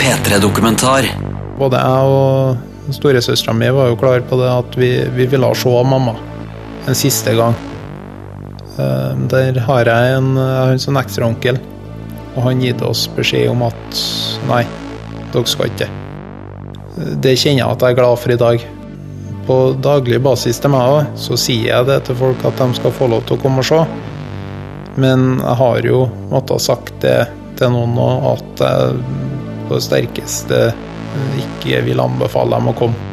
P3-dokumentar. Både jeg og storesøstera mi var jo klar på det at vi, vi ville se mamma en siste gang. Eh, Der har jeg en, en sånn ekstraonkel, og han gitt oss beskjed om at nei, dere skal ikke. Det kjenner jeg at jeg er glad for i dag. På daglig basis til meg òg, så sier jeg det til folk at de skal få lov til å komme og se. Men jeg har jo måttet sagt det til noen nå, at jeg på det sterkeste ikke vil anbefale dem å komme.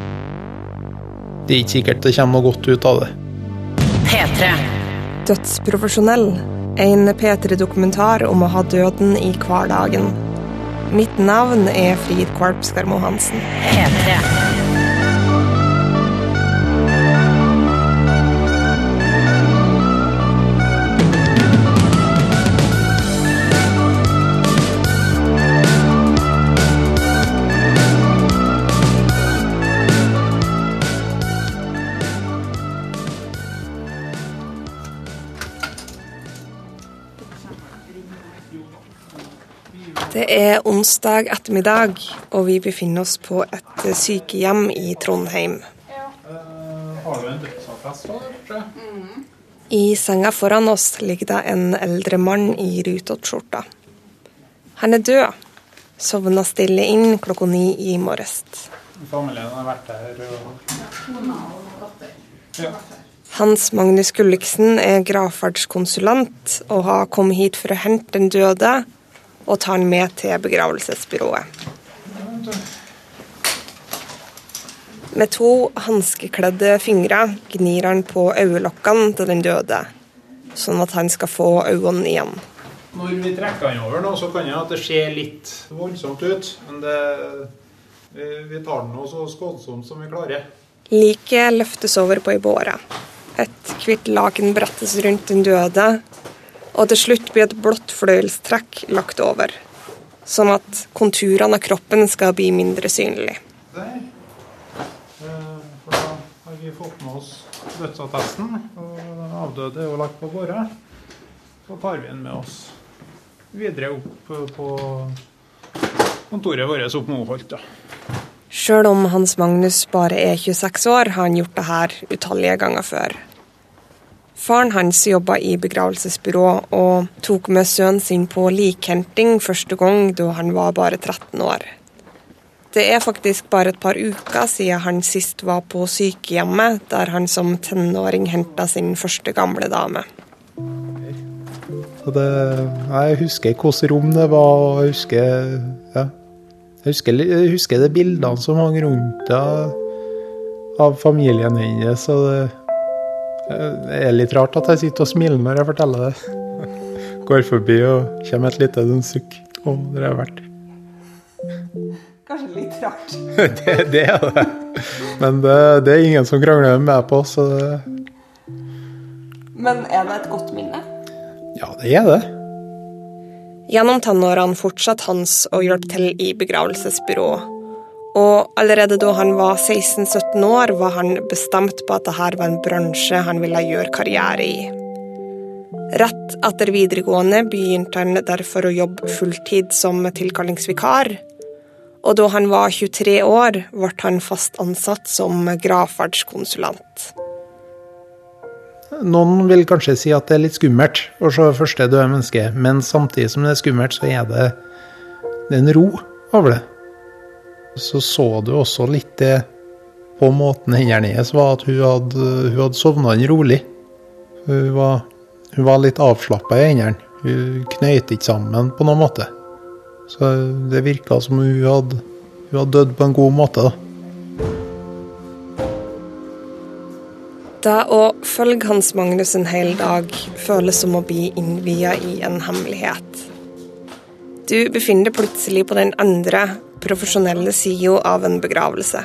Det er ikke sikkert det kommer noe godt ut av det. P3. Dødsprofesjonell. En P3-dokumentar om å ha døden i hverdagen. Mitt navn er Frid Kvalp Skarmo Hansen. P3. Det er onsdag ettermiddag, og vi befinner oss på et sykehjem i Trondheim. Har du en dødsattest da, I senga foran oss ligger det en eldre mann i rutete-skjorta. Han er død. Sovna stille inn klokka ni i morges. Familien har vært der og ja. Hans Magnus Gulliksen er gravferdskonsulent og har kommet hit for å hente den døde og ta han med til begravelsesbyrået. Med to hanskekledde fingre gnir han på øyelokkene til den døde, sånn at han skal få øynene igjen. Når vi trekker den over nå, så kan det at det ser litt voldsomt ut. Men det, vi, vi tar den nå så skånsomt som vi klarer. Liket løftes over på ei båre. Et hvitt laken brettes rundt den døde, og til slutt blir et blått fløyelstrekk lagt over, sånn at konturene av kroppen skal bli mindre synlig. Der. Eh, For da har vi fått med oss dødsattesten. Og den avdøde er jo lagt på gårde. Så tar vi den med oss videre opp på kontoret vårt opp Moholt. Holt. Sjøl om Hans Magnus bare er 26 år, har han gjort det her utallige ganger før. Faren hans jobba i begravelsesbyrå og tok med sønnen sin på likhenting første gang da han var bare 13 år. Det er faktisk bare et par uker siden han sist var på sykehjemmet, der han som tenåring henta sin første gamle dame. Det, jeg husker hvilket rom det var, og jeg husker, ja. jeg husker, jeg husker de bildene som hang rundt av, av familien hennes. Og det, det er litt rart at jeg sitter og smiler når jeg forteller det. Går forbi og kommer et lite sånn sukk. Å, der har vært. Kanskje litt rart. Det, det er det. Men det, det er ingen som krangler med meg på, så det, Men er det et godt minne? ja, det er det. Gjennom tenårene fortsatte Hans å hjelpe til i begravelsesbyrå. Og allerede da han var 16-17 år, var han bestemt på at dette var en bransje han ville gjøre karriere i. Rett etter videregående begynte han derfor å jobbe fulltid som tilkallingsvikar. Og da han var 23 år, ble han fast ansatt som gravferdskonsulent. Noen vil kanskje si at det er litt skummelt å se første døde menneske, men samtidig som det er skummelt, så er det, det er en ro over det. Så så du også litt det på måten hendene hennes var, at hun hadde, hun hadde sovna inn rolig. Hun var, hun var litt avslappa i hendene. Hun knøyt ikke sammen på noen måte. Så det virka som hun hadde, hun hadde dødd på en god måte, da. Det å følge Hans Magnus en hel dag føles som å bli innvia i en hemmelighet. Du befinner deg plutselig på den andre, profesjonelle sida av en begravelse.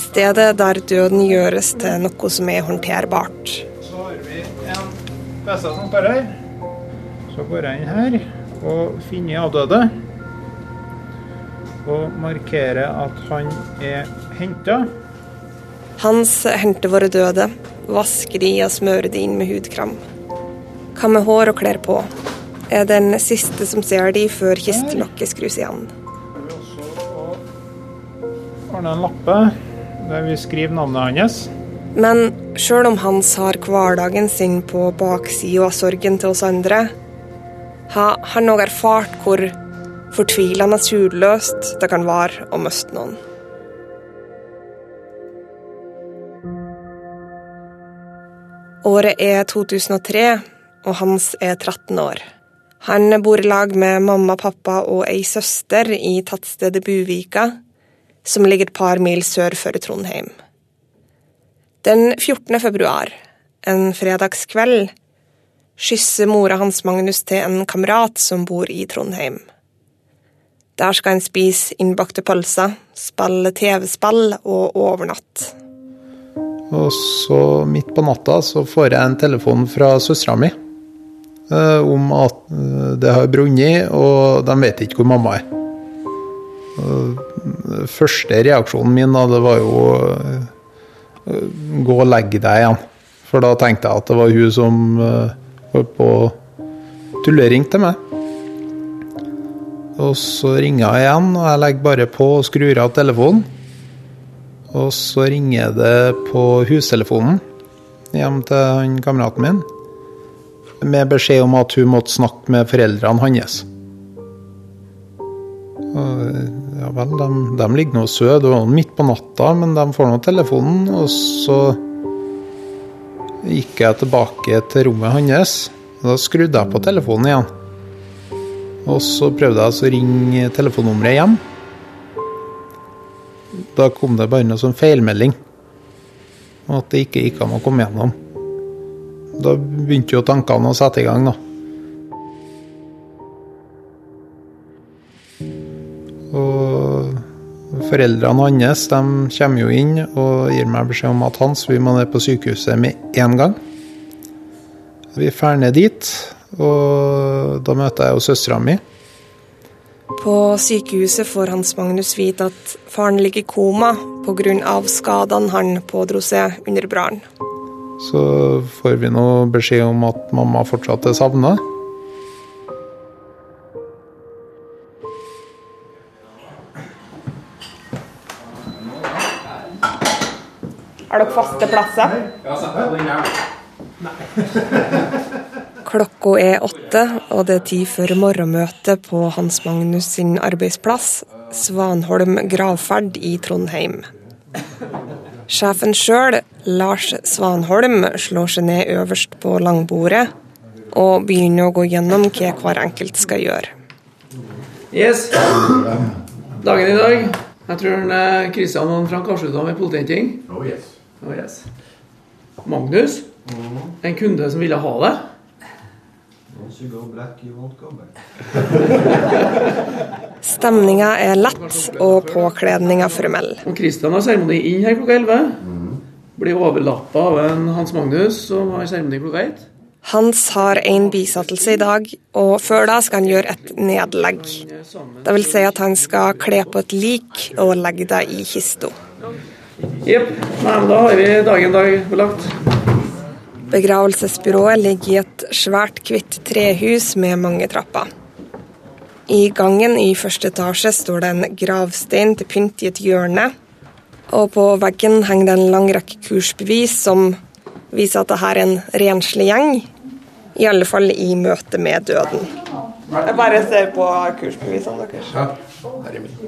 Stedet der døden gjøres til noe som er håndterbart. Så har vi en beste som står her. Så går jeg inn her og finner avdøde. Og markerer at han er henta. Hans henter våre døde, vasker de og smører de inn med hudkram. Hva med hår og klær på? Er den siste som ser de før kistelokket skrus igjen. Så har han en lappe der vi skriver navnet hans. Men sjøl om Hans har hverdagen sin på baksida av sorgen til oss andre, har han òg erfart hvor fortvilende hudløst det kan være å miste noen. Året er 2003, og Hans er 13 år. Han bor i lag med mamma, pappa og ei søster i tettstedet Buvika, som ligger et par mil sør for Trondheim. Den 14. februar, en fredagskveld, skysser mora hans Magnus til en kamerat som bor i Trondheim. Der skal en spise innbakte pølser, spille TV-spill og overnatte. Og så midt på natta så får jeg en telefon fra søstera mi om at eh, det har brunnet, og de vet ikke hvor mamma er. Og første reaksjonen min da, det var jo eh, gå og legge deg igjen. For da tenkte jeg at det var hun som eh, holdt på tullering til meg. Og så ringer jeg igjen, og jeg legger bare på og skrur av telefonen. Og så ringer det på hustelefonen hjem til han kameraten min med beskjed om at hun måtte snakke med foreldrene hans. Ja vel, de, de ligger nå og sover, det var midt på natta, men de får nå telefonen. Og så gikk jeg tilbake til rommet hans. Da skrudde jeg på telefonen igjen. Og så prøvde jeg å ringe telefonnummeret hjem. Da kom det bare noe sånn feilmelding. Og at det ikke gikk an å komme gjennom. Da begynte jo tankene å sette i gang, da. Og foreldrene hans de kommer jo inn og gir meg beskjed om at Hans, vi må ned på sykehuset med en gang. Vi drar ned dit, og da møter jeg jo søstera mi. På sykehuset får Hans Magnus vite at faren ligger i koma pga. skadene han pådro seg under brannen. Så får vi nå beskjed om at mamma fortsatt er savna. Har dere faste plasser? Klokka er åtte, og det er tid for morgenmøte på Hans Magnus sin arbeidsplass, Svanholm gravferd i Trondheim. Sjefen sjøl, Lars Svanholm, slår seg ned øverst på langbordet og begynner å gå gjennom hva hver enkelt skal gjøre. Yes. Dagen i dag. Jeg tror han, eh, og Frank avslutta med politihenting. Oh yes. Oh, yes. Magnus, en kunde som ville ha det. Once you go black, you won't go back. Stemninga er lett og påkledninga formell. Og Christian har seremoni inn her klokka 11. Blir overlappa av en Hans Magnus som har seremoni klokka 1. Hans har én bisettelse i dag, og før da skal han gjøre et nedlegg. Det vil si at han skal kle på et lik og legge det i kista. Jepp. Nei, men da har vi dagen dag belagt. Begravelsesbyrået ligger i et svært hvitt trehus med mange trapper. I gangen i første etasje står det en gravstein til pynt i et hjørne. Og på veggen henger det en lang rekke kursbevis som viser at dette er en renslig gjeng. I alle fall i møte med døden. Jeg bare ser på kursbevisene deres. Ja, der er min.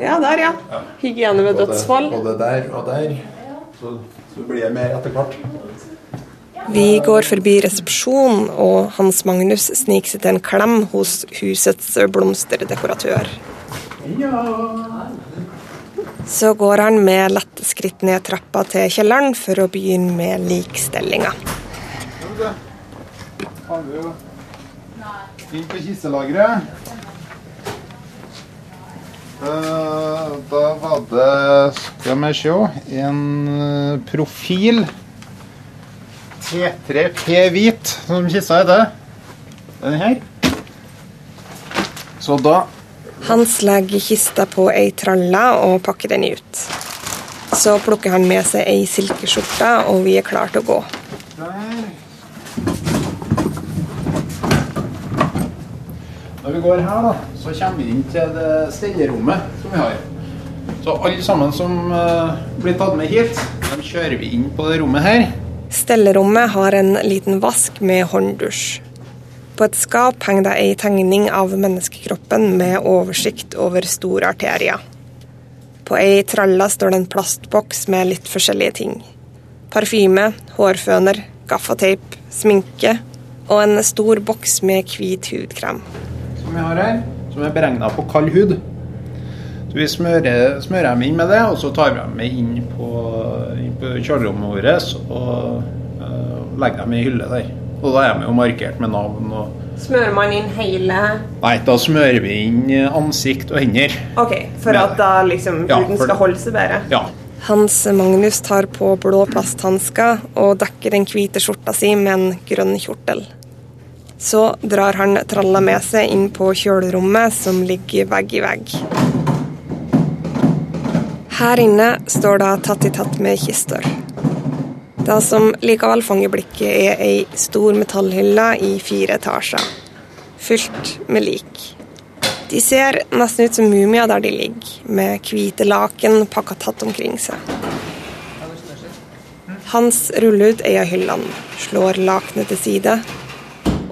Ja, der, ja. Hygiene ved dødsfall. Både der og der. Så, så blir jeg mer etter hvert. Vi går forbi resepsjonen, og Hans Magnus sniker seg til en klem hos husets blomsterdekoratør. Så går han med lette skritt ned trappa til kjelleren for å begynne med likstellinga. Inn på kistelageret. Eh, Da var det, skal vi se, en eh, profil T3P hvit, som kista heter. Den her. Så da Hans legger kista på ei tralle og pakker den ut. Så plukker han med seg ei silkeskjorte, og vi er klare til å gå. Der. Når vi går her, da, så kommer vi inn til det stellerommet som vi har. Så alle sammen som eh, blir tatt med hit, de kjører vi inn på det rommet her. Stellerommet har en liten vask med hånddusj. På et skap henger det ei tegning av menneskekroppen med oversikt over store arterier. På ei tralle står det en plastboks med litt forskjellige ting. Parfyme, hårføner, gaffateip, sminke og en stor boks med hvit hudkrem. Som vi har her, som er beregna på kald hud. Så Vi smører, smører dem inn med det, og så tar vi dem med inn på, inn på kjølerommet vårt og eh, legger dem i hylle der. Og da er de jo markert med navn og Smører man inn hele Nei, da smører vi inn ansikt og hender. OK, for at da liksom huden ja, skal det- holde seg bedre? Ja. Hans Magnus tar på blå plasthansker og dekker den hvite skjorta si med en grønn kjortel. Så drar han tralla med seg inn på kjølerommet som ligger vegg i vegg. Her inne står det tatt i tatt med kister. Det som likevel fanger blikket, er ei stor metallhylle i fire etasjer, fylt med lik. De ser nesten ut som mumier der de ligger, med hvite laken pakka tatt omkring seg. Hans ruller ut ei av hyllene, slår lakenet til side,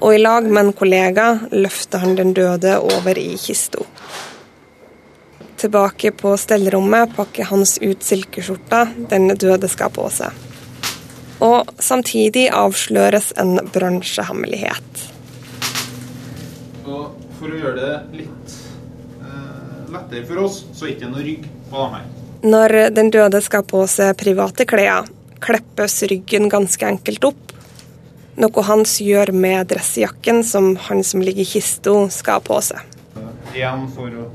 og i lag med en kollega løfter han den døde over i kista. Tilbake på stellerommet pakker Hans ut silkeskjorta den døde skal på seg. Og samtidig avsløres en bransjehemmelighet. Og for å gjøre det litt eh, lettere for oss, så er det ikke noe rygg på dem her. Når den døde skal på seg private klær, kleppes ryggen ganske enkelt opp. Noe Hans gjør med dressjakken som han som ligger i kista, skal ha på seg. Igjen for å,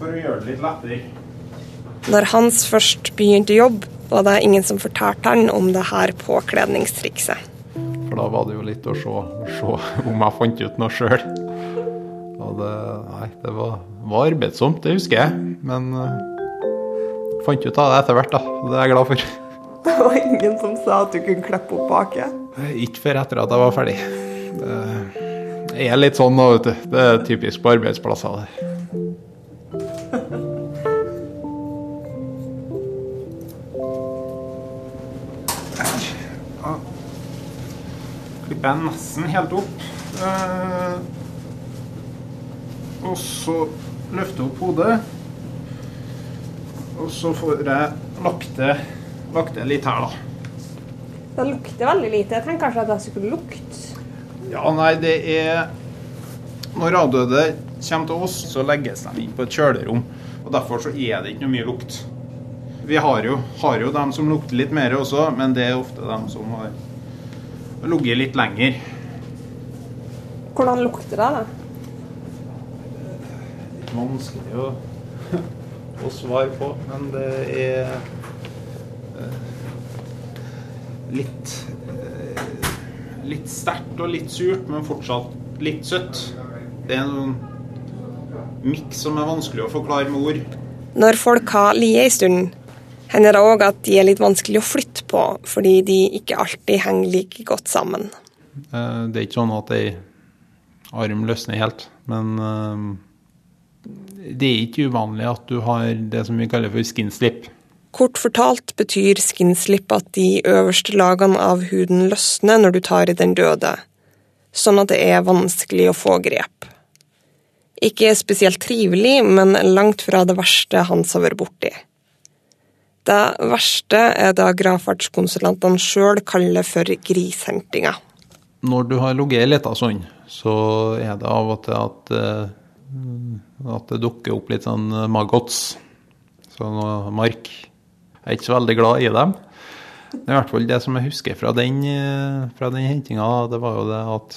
for å gjøre det litt lettere. Når Hans først begynte jobb, var det ingen som fortalte han om det her påkledningstrikset. For da var det jo litt å se, se om jeg fant ut noe sjøl. Og det, nei, det var, var arbeidsomt, det husker jeg. Men uh, fant ut av det etter hvert, da. Det er jeg glad for. Det var ingen som sa at du kunne klippe opp baket. Ikke før etter at jeg var ferdig. Det er litt sånn nå, vet du. Det er typisk på arbeidsplasser. det. Klipper jeg nesten helt opp. Eh, Og så løfter jeg opp hodet. Og så får jeg lagt det, lagt det litt her, da. Det lukter veldig lite. Jeg tenker kanskje at det skulle lukte. Ja, nei, det er Når avdøde kommer til oss, så legges de inn på et kjølerom. Og Derfor så er det ikke noe mye lukt. Vi har jo, har jo dem som lukter litt mer også, men det er ofte dem som har ligget litt lenger. Hvordan lukter det? da? Litt vanskelig å, å svare på, men det er litt eh, Litt sterkt og litt surt, men fortsatt litt søtt. Det er en miks som er vanskelig å forklare med ord. Når folk har lidd en stund, hender det òg at de er litt vanskelig å flytte på, fordi de ikke alltid henger like godt sammen. Eh, Det er ikke sånn at ei arm løsner helt, men eh, det er ikke uvanlig at du har det som vi kaller for skin slip. Kort fortalt betyr skinslip at de øverste lagene av huden løsner når du tar i den døde, sånn at det er vanskelig å få grep. Ikke spesielt trivelig, men langt fra det verste Hans har vært borti. Det verste er det gravferdskonsulentene sjøl kaller for grishentinga. Når du har ligget litt av sånn, så er det av og til at, eh, at det dukker opp litt sånn maggots, sånn eh, mark. Jeg er ikke så veldig glad i dem. Det er i hvert fall det som jeg husker fra den, eh, fra den hentinga, det var jo det at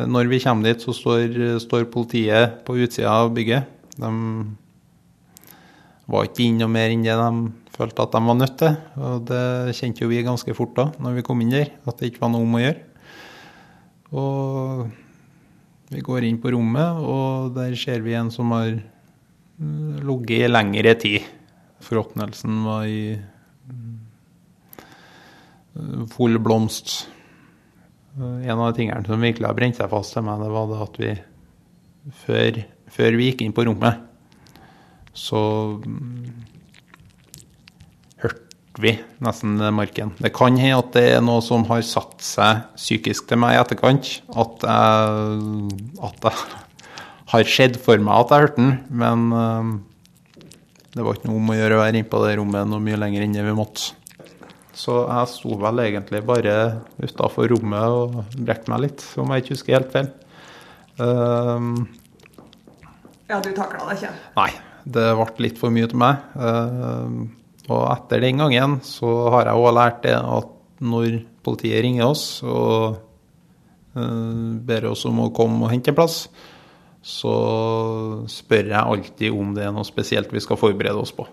eh, når vi kommer dit, så står, står politiet på utsida av bygget. De var ikke inne noe mer enn det de følte at de var nødt til. Og det kjente jo vi ganske fort da, når vi kom inn der, at det ikke var noe om å gjøre. Og vi går inn på rommet, og der ser vi en som har mm, ligget i lengre tid. Forråtnelsen var i mm, full blomst. En av de tingene som virkelig har brent seg fast til meg, det var det at vi før, før vi gikk inn på rommet, så mm, hørte vi nesten marken. Det kan hende at det er noe som har satt seg psykisk til meg i etterkant. At jeg har skjedd for meg at jeg hørte den, men eh, det var ikke noe om å gjøre å være inne på det rommet noe mye lenger enn det vi måtte. Så jeg sto vel egentlig bare utafor rommet og brekte meg litt, om jeg ikke husker helt feil. Um, Ja, du takla det ikke? Nei, det ble litt for mye til meg. Um, og etter den gangen så har jeg òg lært det at når politiet ringer oss og uh, ber oss om å komme og hente en plass, så spør jeg alltid om det er noe spesielt vi skal forberede oss på.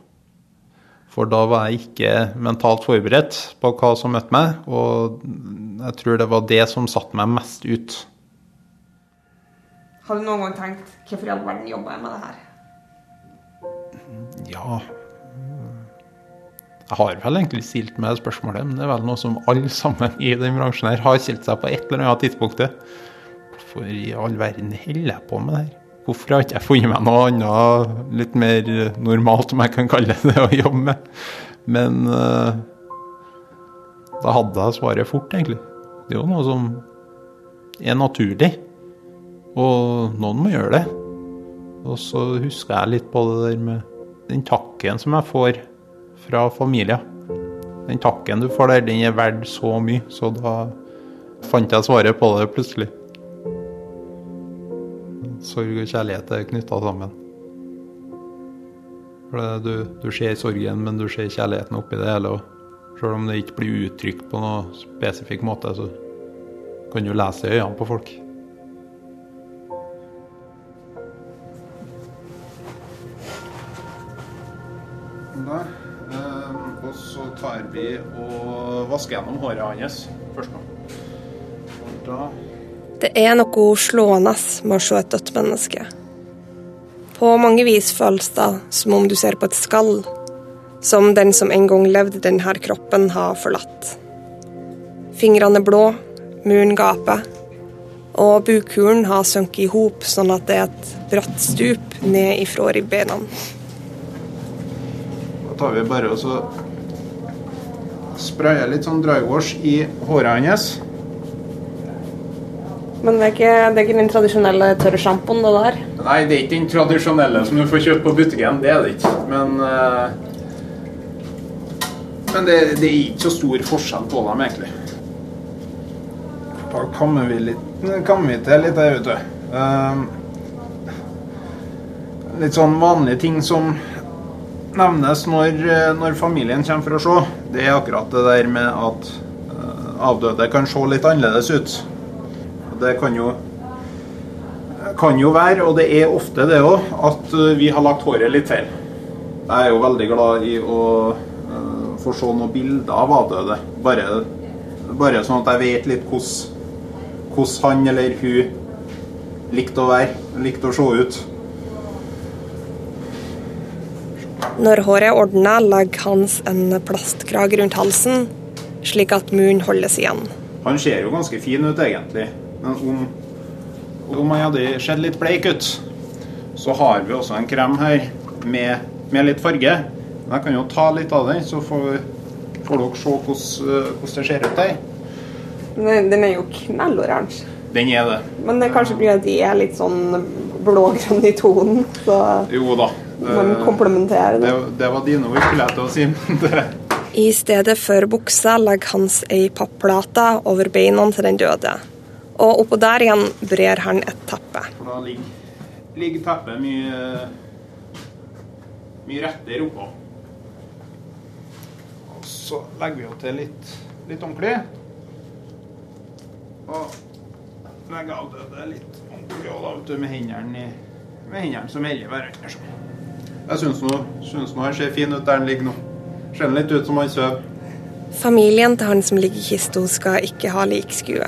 For da var jeg ikke mentalt forberedt på hva som møtte meg, og jeg tror det var det som satte meg mest ut. Har du noen gang tenkt hvorfor i all verden jobber jeg med det her? Ja Jeg har vel egentlig stilt meg spørsmålet, men det er vel noe som alle sammen i den bransjen her har stilt seg på et eller annet tidspunkt. Hvorfor i all verden holder jeg på med det her? Hvorfor har ikke jeg funnet meg noe annet litt mer normalt, om jeg kan kalle det å jobbe med? Men uh, da hadde jeg svaret fort, egentlig. Det er jo noe som er naturlig. Og noen må gjøre det. Og så husker jeg litt på det der med den takken som jeg får fra familier. Den takken du får der, den er verdt så mye, så da fant jeg svaret på det plutselig. Sorg og kjærlighet er knytta sammen. For du, du ser sorgen, men du ser kjærligheten oppi det hele. Og selv om det ikke blir uttrykt på noe spesifikk måte, så kan du lese i øynene på folk. Da, eh, og så tar vi og vasker gjennom håret hans først nå. Og da Det er noe slående med å se et dødt menneske. På mange vis føles det som om du ser på et skall, som den som en gang levde denne kroppen, har forlatt. Fingrene er blå, muren gaper, og bukhulen har sunket i hop, sånn at det er et bratt stup ned ifra ribbeina. Da tar vi bare og så sprayer litt sånn drywash i håret hans. Men det er ikke, det er ikke den tradisjonelle tørre sjampoen, det der? Nei, det er ikke den tradisjonelle som du får kjøpt på butikken. Det er det ikke. Men, uh, men det, det er ikke så stor forskjell på dem, egentlig. Da kommer vi, litt, kommer vi til litt her, vet du. Eh, litt sånn vanlige ting som nevnes når, når familien kommer for å se, det er akkurat det der med at eh, avdøde kan se litt annerledes ut. Det kan jo, kan jo være, og det er ofte det òg, at eh, vi har lagt håret litt feil. Jeg er jo veldig glad i å uh, få se noen bilder av avdøde. Bare, bare sånn at jeg vet litt hvordan hvordan han eller hun likte å være, likte å se ut. Når håret er ordna, legger Hans en plastkrage rundt halsen, slik at munnen holdes igjen. Han ser jo ganske fin ut, egentlig. Men om, om jeg hadde sett litt bleik ut, så har vi også en krem her med, med litt farge. Men jeg kan jo ta litt av den, så får, får dere se hvordan, hvordan det ser ut der. Den den er jo knelloransje. Den er det. Men det er kanskje fordi de er litt sånn blågrønn i tonen, så Jo da. man komplementerer Det, det. det var dine ord, skulle jeg til å si. I stedet for buksa legger Hans ei papplate over beina til den døde. Og oppå der igjen brer han et teppe. for da ligger, ligger teppet mye, mye rettere oppå. Og så legger vi jo til litt, litt ordentlig. Og legger av det, det litt ordentlig også, da, vet du, med hendene, i, med hendene som holder hverandre. sånn. Jeg syns nå, syns nå han ser fin ut der han ligger nå. Ser litt ut som han sover. Familien til han som ligger i kista, skal ikke ha likskue.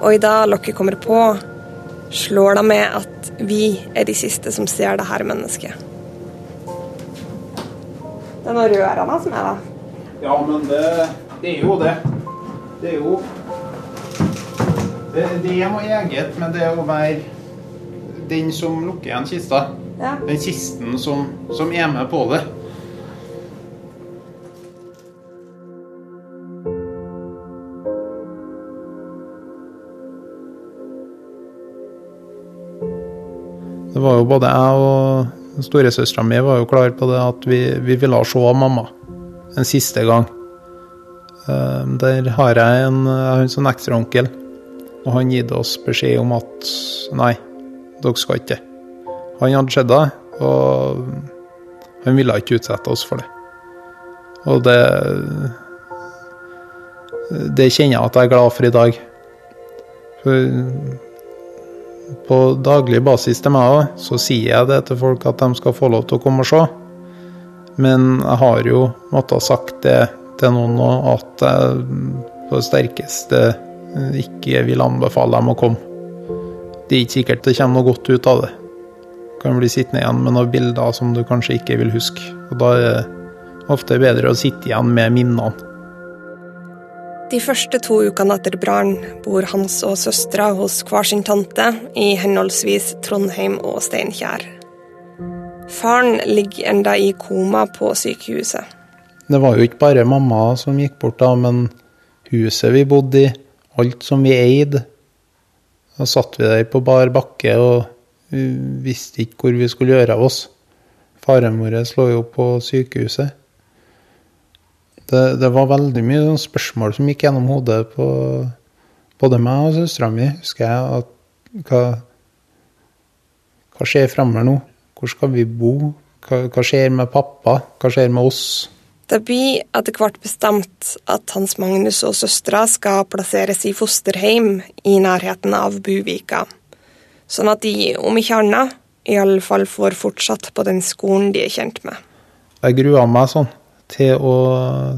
Og i dag lokket kommer på, slår det med at vi er de siste som ser det her mennesket. Det er noe rørende som er det. Ja, men det, det er jo det. Det er jo Det, det er noe eget med det å være den som lukker igjen kista. Ja. Den kisten som, som er med på det. Var jo både jeg og storesøstera mi var jo klar på det at vi, vi ville se mamma en siste gang. Eh, Der har jeg en, en sånn ekstraonkel, og han gitt oss beskjed om at nei, dere skal ikke. Han hadde sett det, og han ville ikke utsette oss for det. Og det Det kjenner jeg at jeg er glad for i dag. For på daglig basis til meg òg, så sier jeg det til folk at de skal få lov til å komme og se. Men jeg har jo måttet ha sagt det til noen nå, at jeg på det sterkeste ikke vil anbefale dem å komme. Det er ikke sikkert det kommer noe godt ut av det. Du kan bli sittende igjen med noen bilder som du kanskje ikke vil huske. Og da er det ofte bedre å sitte igjen med minnene. De første to ukene etter brannen bor Hans og søstera hos hver sin tante i henholdsvis Trondheim og Steinkjer. Faren ligger enda i koma på sykehuset. Det var jo ikke bare mamma som gikk bort da, men huset vi bodde i, alt som vi eide. Da satt vi der på bar bakke og vi visste ikke hvor vi skulle gjøre av oss. Faren vår lå jo på sykehuset. Det, det var veldig mye spørsmål som gikk gjennom hodet på både meg og søstera mi, husker jeg. at hva, hva skjer fremover nå? Hvor skal vi bo? Hva, hva skjer med pappa? Hva skjer med oss? Det blir etter hvert bestemt at Hans Magnus og søstera skal plasseres i fosterheim i nærheten av Buvika, sånn at de, om ikke annet, i alle fall får fortsatt på den skolen de er kjent med. Jeg grua meg sånn til å,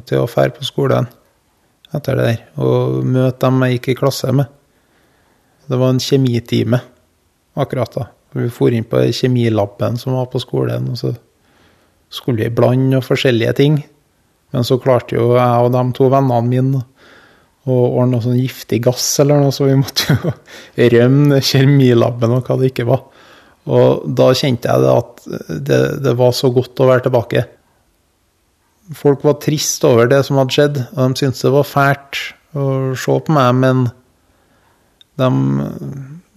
til å fære på skolen etter det der, og møte dem jeg gikk i klasse med. Det var en kjemitime akkurat da. Vi for inn på kjemilaben som var på skolen, og så skulle vi blande og forskjellige ting. Men så klarte jo jeg og de to vennene mine å ordne noe sånn giftig gass eller noe, så vi måtte jo rømme kjemilaben og hva det ikke var. Og da kjente jeg det at det, det var så godt å være tilbake. Folk var trist over det som hadde skjedd, og de syntes det var fælt å se på meg, men de,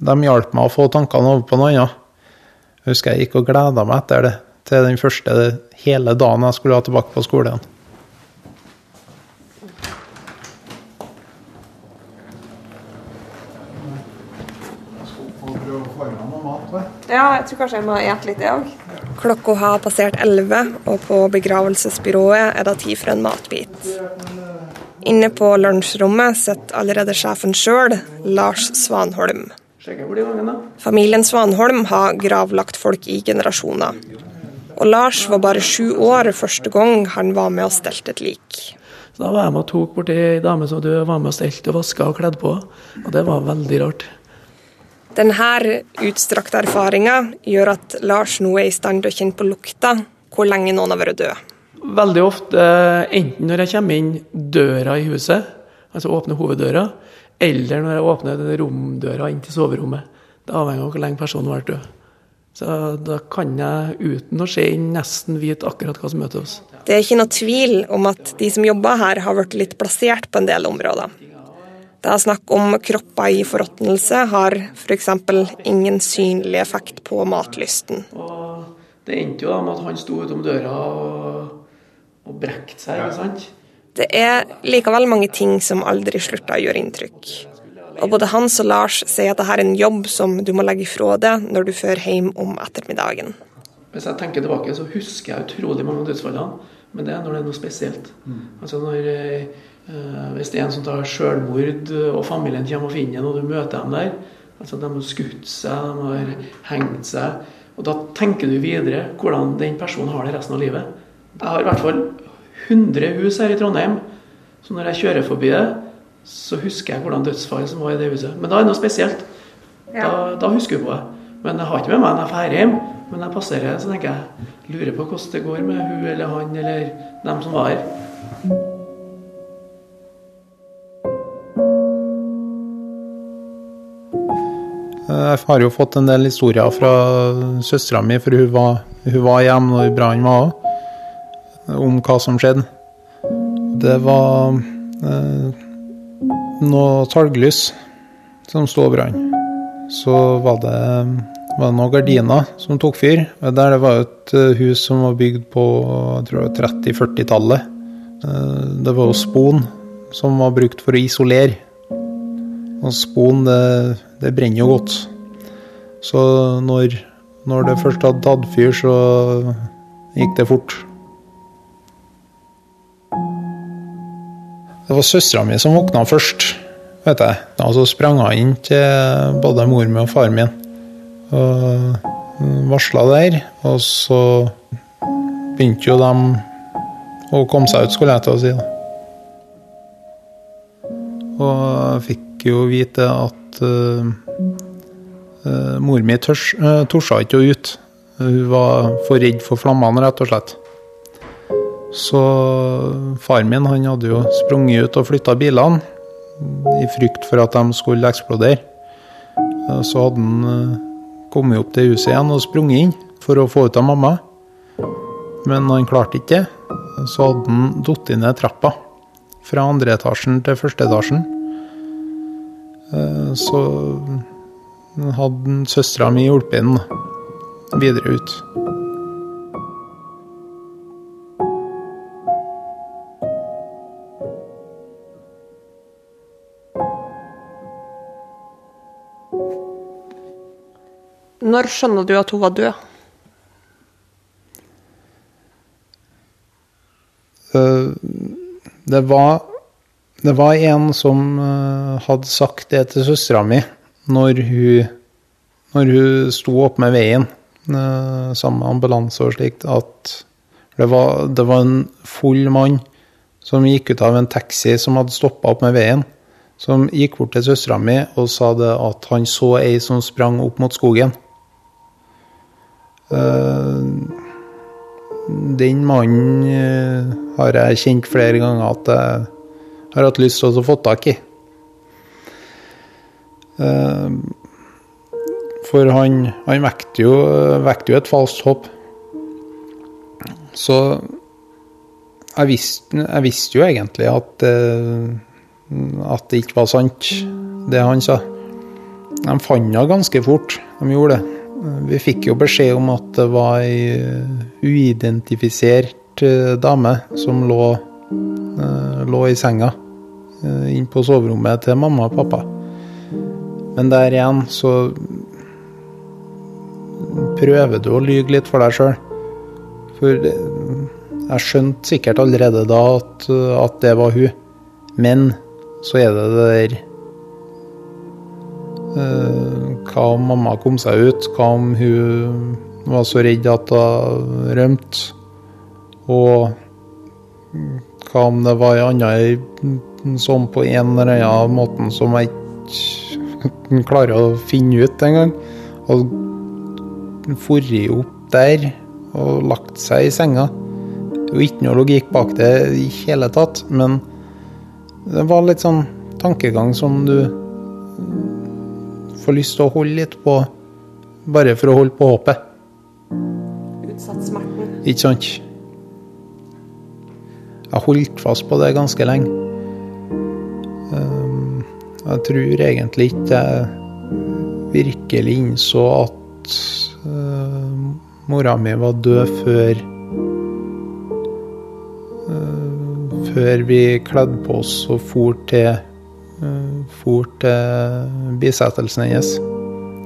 de hjalp meg å få tankene over på noe annet. Jeg husker jeg gikk og gleda meg etter det, til den første hele dagen jeg skulle ha tilbake på skolen. Ja, jeg tror kanskje jeg må gjette litt, jeg òg. Klokka har passert elleve, og på begravelsesbyrået er det tid for en matbit. Inne på lunsjrommet sitter allerede sjefen sjøl, Lars Svanholm. Familien Svanholm har gravlagt folk i generasjoner. Og Lars var bare sju år første gang han var med og stelte et lik. Så da var jeg med og tok borti ei dame som døde, var med og stelte og vaska og kledde på. Og det var veldig rart. Denne utstrakte erfaringa gjør at Lars nå er i stand til å kjenne på lukta hvor lenge noen har vært død. Veldig ofte, enten når jeg kommer inn døra i huset, altså åpner hoveddøra, eller når jeg åpner romdøra inn til soverommet. Det avhenger av hvor lenge personen har vært død. Så da kan jeg uten å se inn nesten vite akkurat hva som møter oss. Det er ikke noe tvil om at de som jobber her, har blitt litt plassert på en del områder. Det er snakk om kropper i forråtnelse har f.eks. ingen synlig effekt på matlysten. Og det endte jo da med at han sto utom døra og, og brekte seg, ikke sant? Det er likevel mange ting som aldri slutter å gjøre inntrykk. Og både Hans og Lars sier at dette er en jobb som du må legge fra deg når du fører hjem om ettermiddagen. Hvis jeg tenker tilbake, så husker jeg utrolig mange av dødsfallene. Men det er når det er noe spesielt. Altså når eh, Hvis det er en som tar selvmord, og familien kommer og finner en, og du møter dem der altså De har skutt seg, de har hengt seg. Og da tenker du videre hvordan den personen har det resten av livet. Jeg har i hvert fall 100 hus her i Trondheim. Så når jeg kjører forbi det, så husker jeg hvordan dødsfallet som var i det huset. Men da er det noe spesielt. Da, da husker du på det. Men jeg har ikke med meg når jeg drar hjem. Men jeg passerer, så tenker jeg lurer på hvordan det går med hun eller han eller dem som var her. Jeg har jo fått en del historier fra søstera mi, for hun var, hun var hjemme når brannen var òg, om hva som skjedde. Det var eh, noe talglys som sto og brant. Så var det, var det noen gardiner som tok fyr. Der det var et eh, hus som var bygd på 30-40-tallet. Eh, det var jo spon som var brukt for å isolere. Og spon, det, det brenner jo godt. Så når, når det først hadde tatt fyr, så gikk det fort. Det var søstera mi som våkna først, vet jeg. Da så sprang hun inn til både mor mi og far min og varsla der. Og så begynte jo de å komme seg ut, skulle jeg til å si. Og jeg fikk jo vite at uh, mor mi uh, torde ikke å ut. Hun var for redd for flammene, rett og slett. Så far min han hadde jo sprunget ut og flytta bilene i frykt for at de skulle eksplodere. Så hadde han kommet opp til huset igjen og sprunget inn for å få ut av mamma. Men han klarte ikke det. Så hadde han falt ned trappa fra andre etasjen til første etasjen. Eh, så hadde søstera mi hjulpet ham videre ut. Når skjønner du at hun var død? Eh, det var, det var en som eh, hadde sagt det til søstera mi når hun, når hun sto opp med veien eh, sammen med ambulanse og slikt, at det var, det var en full mann som gikk ut av en taxi som hadde stoppa opp med veien, som gikk bort til søstera mi og sa det at han så ei som sprang opp mot skogen. Den mannen eh, har jeg kjent flere ganger at jeg har hatt lyst til å få tak i. Eh, for han, han vekte, jo, vekte jo et falskt håp. Så jeg visste, jeg visste jo egentlig at, at det ikke var sant, det han sa. De fant henne ganske fort, de gjorde det. Vi fikk jo beskjed om at det var ei uidentifisert eh, dame som lå, eh, lå i senga eh, inn på soverommet til mamma og pappa. Men der igjen så prøver du å lyge litt for deg sjøl. For jeg skjønte sikkert allerede da at, at det var hun. Men så er det det der hva om mamma kom seg ut? Hva om hun var så redd at hun rømte? Og hva om det var en annen sånn på en eller annen måte som jeg ikke klarer å finne ut engang? Og dratt opp der og lagt seg i senga. Det var ikke noe logikk bak det i hele tatt, men det var litt sånn tankegang som du får lyst til å holde litt på bare for å holde på håpet. Utsatt smerten. Ikke sant? Jeg holdt fast på det ganske lenge. Ehm, jeg tror egentlig ikke jeg virkelig innså at uh, mora mi var død før uh, Før vi kledde på oss og for til for til bisettelsen hennes.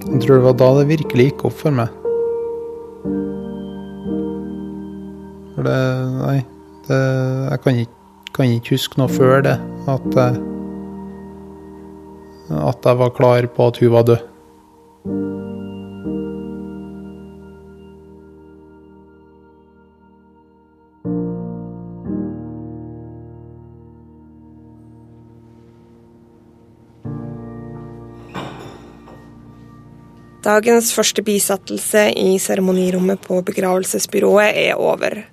Jeg tror det var da det virkelig gikk opp for meg. For det Nei. Det, jeg kan ikke, kan ikke, huske noe før det. At jeg, at jeg var klar på at hun var død. Dagens første bisettelse i seremonirommet på begravelsesbyrået er over.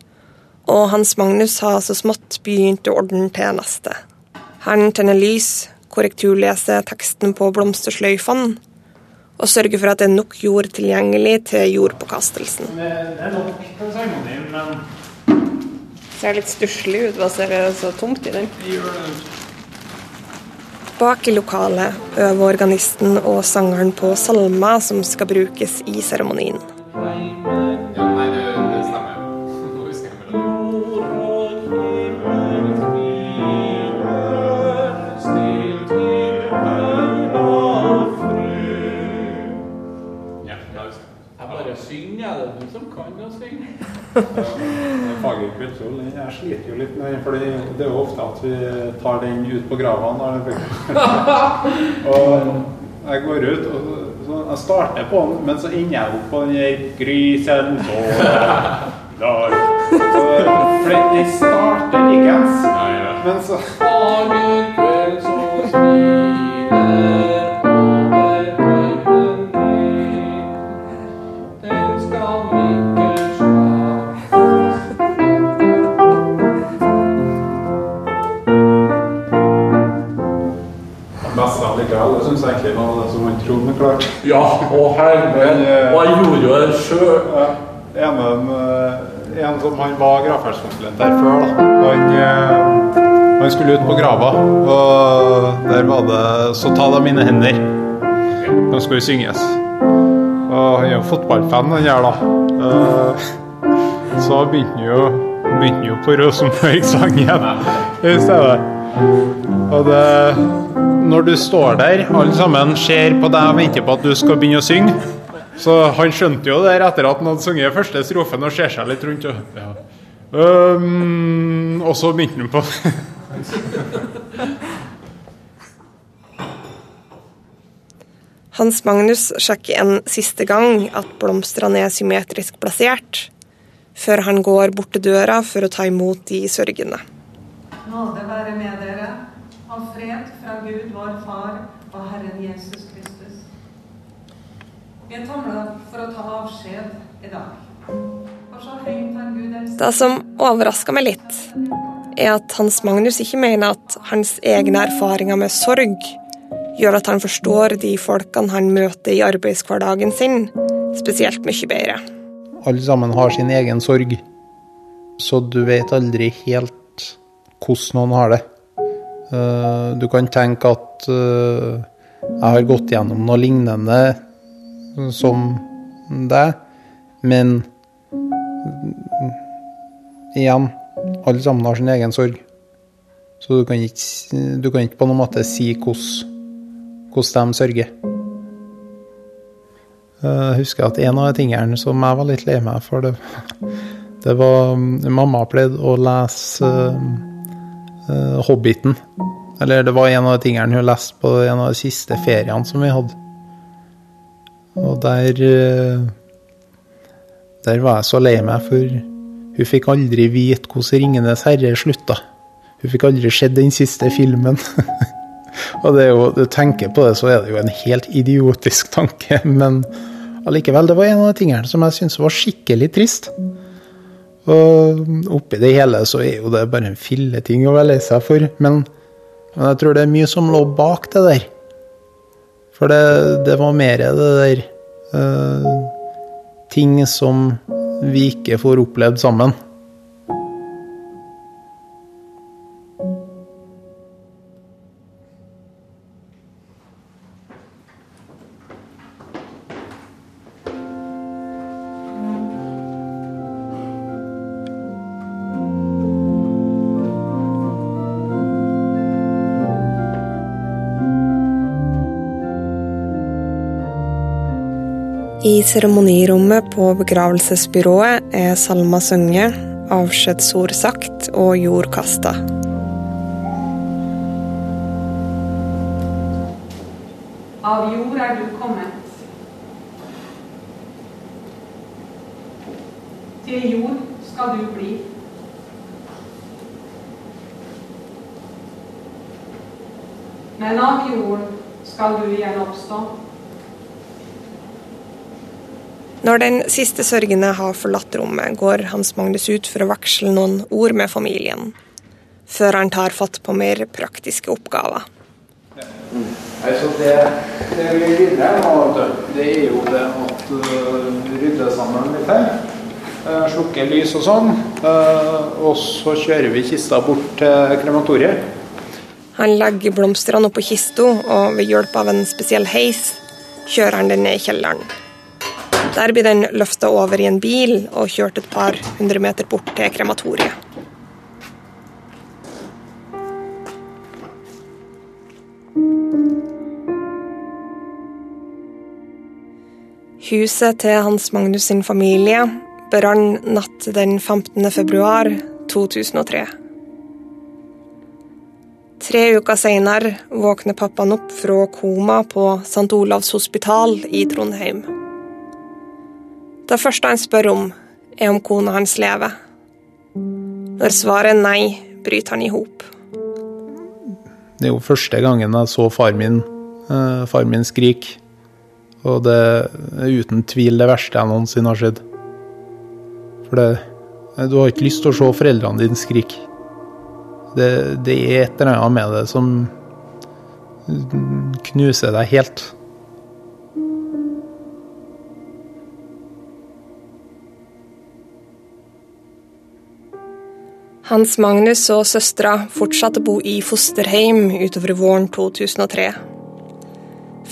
Og Hans Magnus har så smått begynt å ordne til neste. Han tenner lys, korrekturleser teksten på blomstersløyfene, og sørger for at det er nok jord tilgjengelig til jordpåkastelsen. Det er nok til seremonien, men Ser litt stusslig ut, hva ser det så tomt i den? Bak i lokalet øver organisten og sangeren på salmer som skal brukes i seremonien. Fager kultur, jeg sliter jo litt med den, for det er jo ofte at vi tar den ut på bygger. og jeg går ut, og så jeg starter på den, men så ender jeg opp på den der grisen så der. Så, For den starter ja. men så syns egentlig var det som han trodde han klarte. Ja, og herre. Og jeg gjorde jo det sjøl. Ja, en, eh, en som han var gravferdskonsulent der før, da. Han, eh, han skulle ut på grava, og der var det 'Så ta deg mine hender'. De skal vi synges. Og han er jo fotballfan, han her, da. Eh, Så begynte han jo, begynte han jo på Rosenborg-sangen i stedet. Og det, når du står der, alle sammen ser på deg og venter på at du skal begynne å synge, så han skjønte jo det etter at han hadde sunget første strofen og ser seg litt rundt. Og, ja. um, og så begynte han på Hans Magnus sjekker en siste gang at blomstene er symmetrisk plassert, før han går bort til døra for å ta imot de sørgende. Nåde være med dere, og fred fra Gud vår Far og Herren Jesus Kristus. Vi er samla for å ta avskjed i dag. Det som overrasker meg litt, er at Hans Magnus ikke mener at hans egne erfaringer med sorg gjør at han forstår de folkene han møter i arbeidshverdagen sin, spesielt mye bedre. Alle sammen har sin egen sorg, så du vet aldri helt hvordan noen har det. Eh, Du kan tenke at eh, jeg har gått gjennom noe lignende som deg, men igjen, alle sammen har sin egen sorg. Så du kan ikke, du kan ikke på noen måte si hvordan, de sørger. Eh, Jeg husker at en av de tingene som jeg var litt lei meg for, det, det var Mamma pleide å lese eh, Hobbiten. Eller det var en av de tingene hun leste på en av de siste feriene som vi hadde. Og der eh, Der var jeg så lei meg, for hun fikk aldri vite hvordan 'Ringenes herre' slutta. Hun fikk aldri sett den siste filmen. Og det er jo, du tenker på det, så er det jo en helt idiotisk tanke, men allikevel, det var en av de tingene som jeg syntes var skikkelig trist. Og oppi det hele så er jo det bare en filleting å være lei seg for, men, men jeg tror det er mye som lå bak det der. For det, det var mer det der uh, Ting som vi ikke får opplevd sammen. Seremonirommet på begravelsesbyrået er salma sunget, avskjedsord sagt og jord kasta. Av jord er du kommet. Til jord skal du bli. Men av jord skal du igjen oppstå. Når den siste sørgende har forlatt rommet, går Hans Magnus ut for å veksle noen ord med familien, før han tar fatt på mer praktiske oppgaver. Mm. Altså det, det vi vinner nå, det er jo det at uh, rydde sammen litt her. Uh, slukke lys og sånn. Uh, og så kjører vi kista bort til krematoriet. Han legger blomstene oppå kista, og ved hjelp av en spesiell heis kjører han den ned i kjelleren. Der blir den løfta over i en bil og kjørt et par hundre meter bort til krematoriet. Huset til Hans Magnus sin familie brann natt den 15. februar 2003. Tre uker senere våkner pappaen opp fra koma på St. Olavs hospital i Trondheim. Det første han spør om, er om kona hans lever. Når svaret er nei, bryter han i hop. Det er jo første gangen jeg så far min, eh, far min skrike. Og det er uten tvil det verste jeg noensinne har sett. For det, du har ikke lyst til å se foreldrene dine skrike. Det, det er et eller annet med det som knuser deg helt. Hans Magnus og søstera fortsatte å bo i fosterheim utover våren 2003.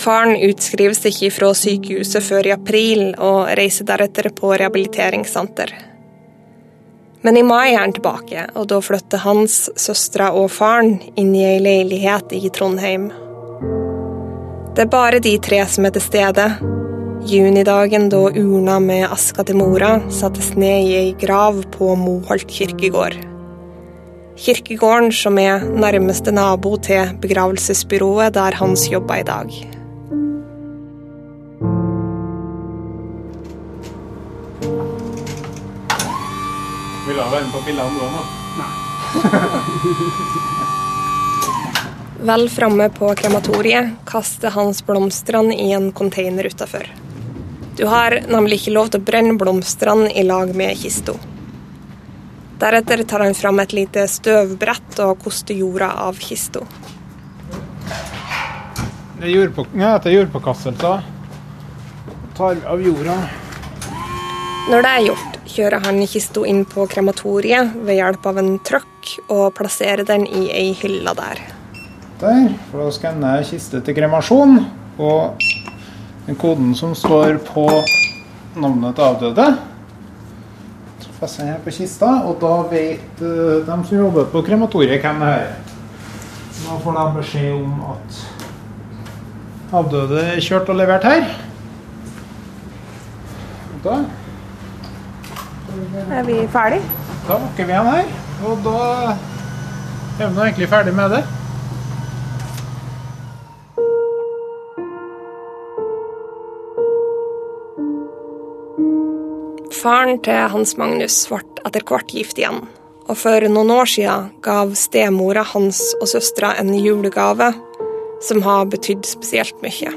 Faren utskrives ikke fra sykehuset før i april, og reiser deretter på rehabiliteringssenter. Men i mai er han tilbake, og da flytter hans, søstera og faren inn i ei leilighet i Trondheim. Det er bare de tre som er til stede. Junidagen da urna med aska til mora sattes ned i ei grav på Moholt kirkegård. Kirkegården som er nærmeste nabo til begravelsesbyrået der Hans jobber i dag. Vil du være med på bildene òg, nå? Vel framme på krematoriet kaster Hans blomstene i en container utafor. Du har nemlig ikke lov til å brenne blomstene i lag med kista. Deretter tar han fram et lite støvbrett og koster jorda av kista. Det er jordpå, ja, etter jordpåkastelser tar av jorda. Når det er gjort, kjører han kista inn på krematoriet ved hjelp av en trøkk og plasserer den i ei hylle der. Der, for å skanne kiste til kremasjon. Og den koden som står på navnet til avdøde. Fester den her på kista, og da vet uh, de som jobber på krematoriet, hvem det er. Da får de beskjed om at avdøde er kjørt og levert her. Da Er vi ferdig? Da lukker vi igjen her, og da er vi nå egentlig ferdig med det. Faren til Hans Magnus ble etter hvert gift igjen, og for noen år siden gav stemora hans og søstera en julegave som har betydd spesielt mye.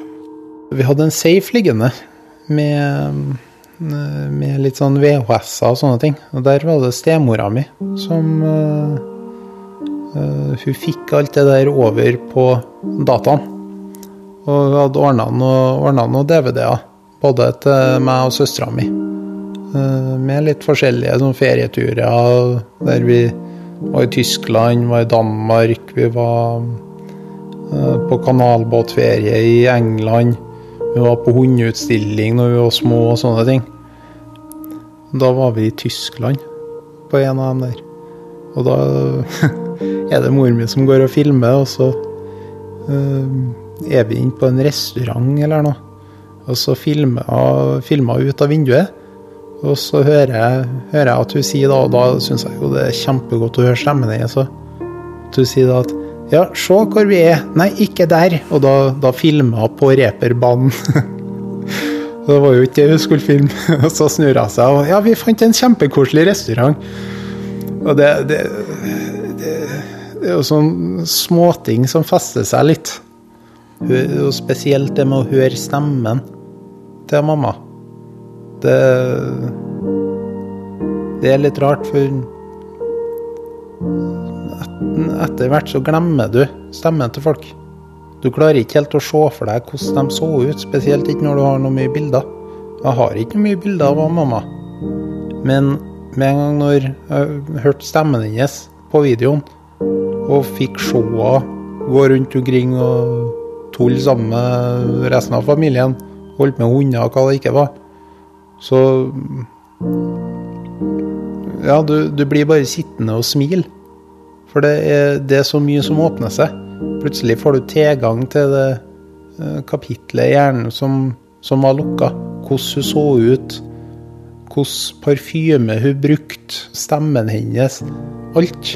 Vi hadde en safe liggende med, med litt sånn VHS-er og sånne ting. Og der var det stemora mi som uh, Hun fikk alt det der over på dataen. Og hun hadde ordna noen noe DVD-er, både til meg og søstera mi. Uh, med litt forskjellige sånn ferieturer der vi var i Tyskland, var i Danmark, vi var på kanalbåtferie i England. Vi var på hundeutstilling når vi var små og sånne ting. Da var vi i Tyskland på en av dem der. Og da er det mor mi som går og filmer, og så uh, er vi inne på en restaurant eller noe. Og så filmer hun ut av vinduet. Og så hører jeg, hører jeg at hun sier da, og da syns jeg jo det er kjempegodt å høre stemmen hennes. At hun sier da at ja, se hvor vi er. Nei, ikke der. Og da, da filma på reperbanen. det var jo ikke det hun skulle filme. Og så snur hun seg og ja, vi fant en kjempekoselig restaurant. Og det, det, det, det er jo sånn småting som fester seg litt. Og spesielt det med å høre stemmen til mamma. Det, det er litt rart, for etter hvert så glemmer du stemmen til folk. Du klarer ikke helt å se for deg hvordan de så ut, spesielt ikke når du har noe mye bilder. Jeg har ikke mye bilder av mamma. Men med en gang når jeg hørte stemmen hennes på videoen, og fikk se henne gå rundt omkring og tulle sammen med resten av familien, holdt med hunder og hva det ikke var, så Ja, du, du blir bare sittende og smile. For det er, det er så mye som åpner seg. Plutselig får du tilgang til det eh, kapitlet i hjernen som, som var lukka. Hvordan hun så ut. Hvordan parfyme hun brukte. Stemmen hennes. Alt.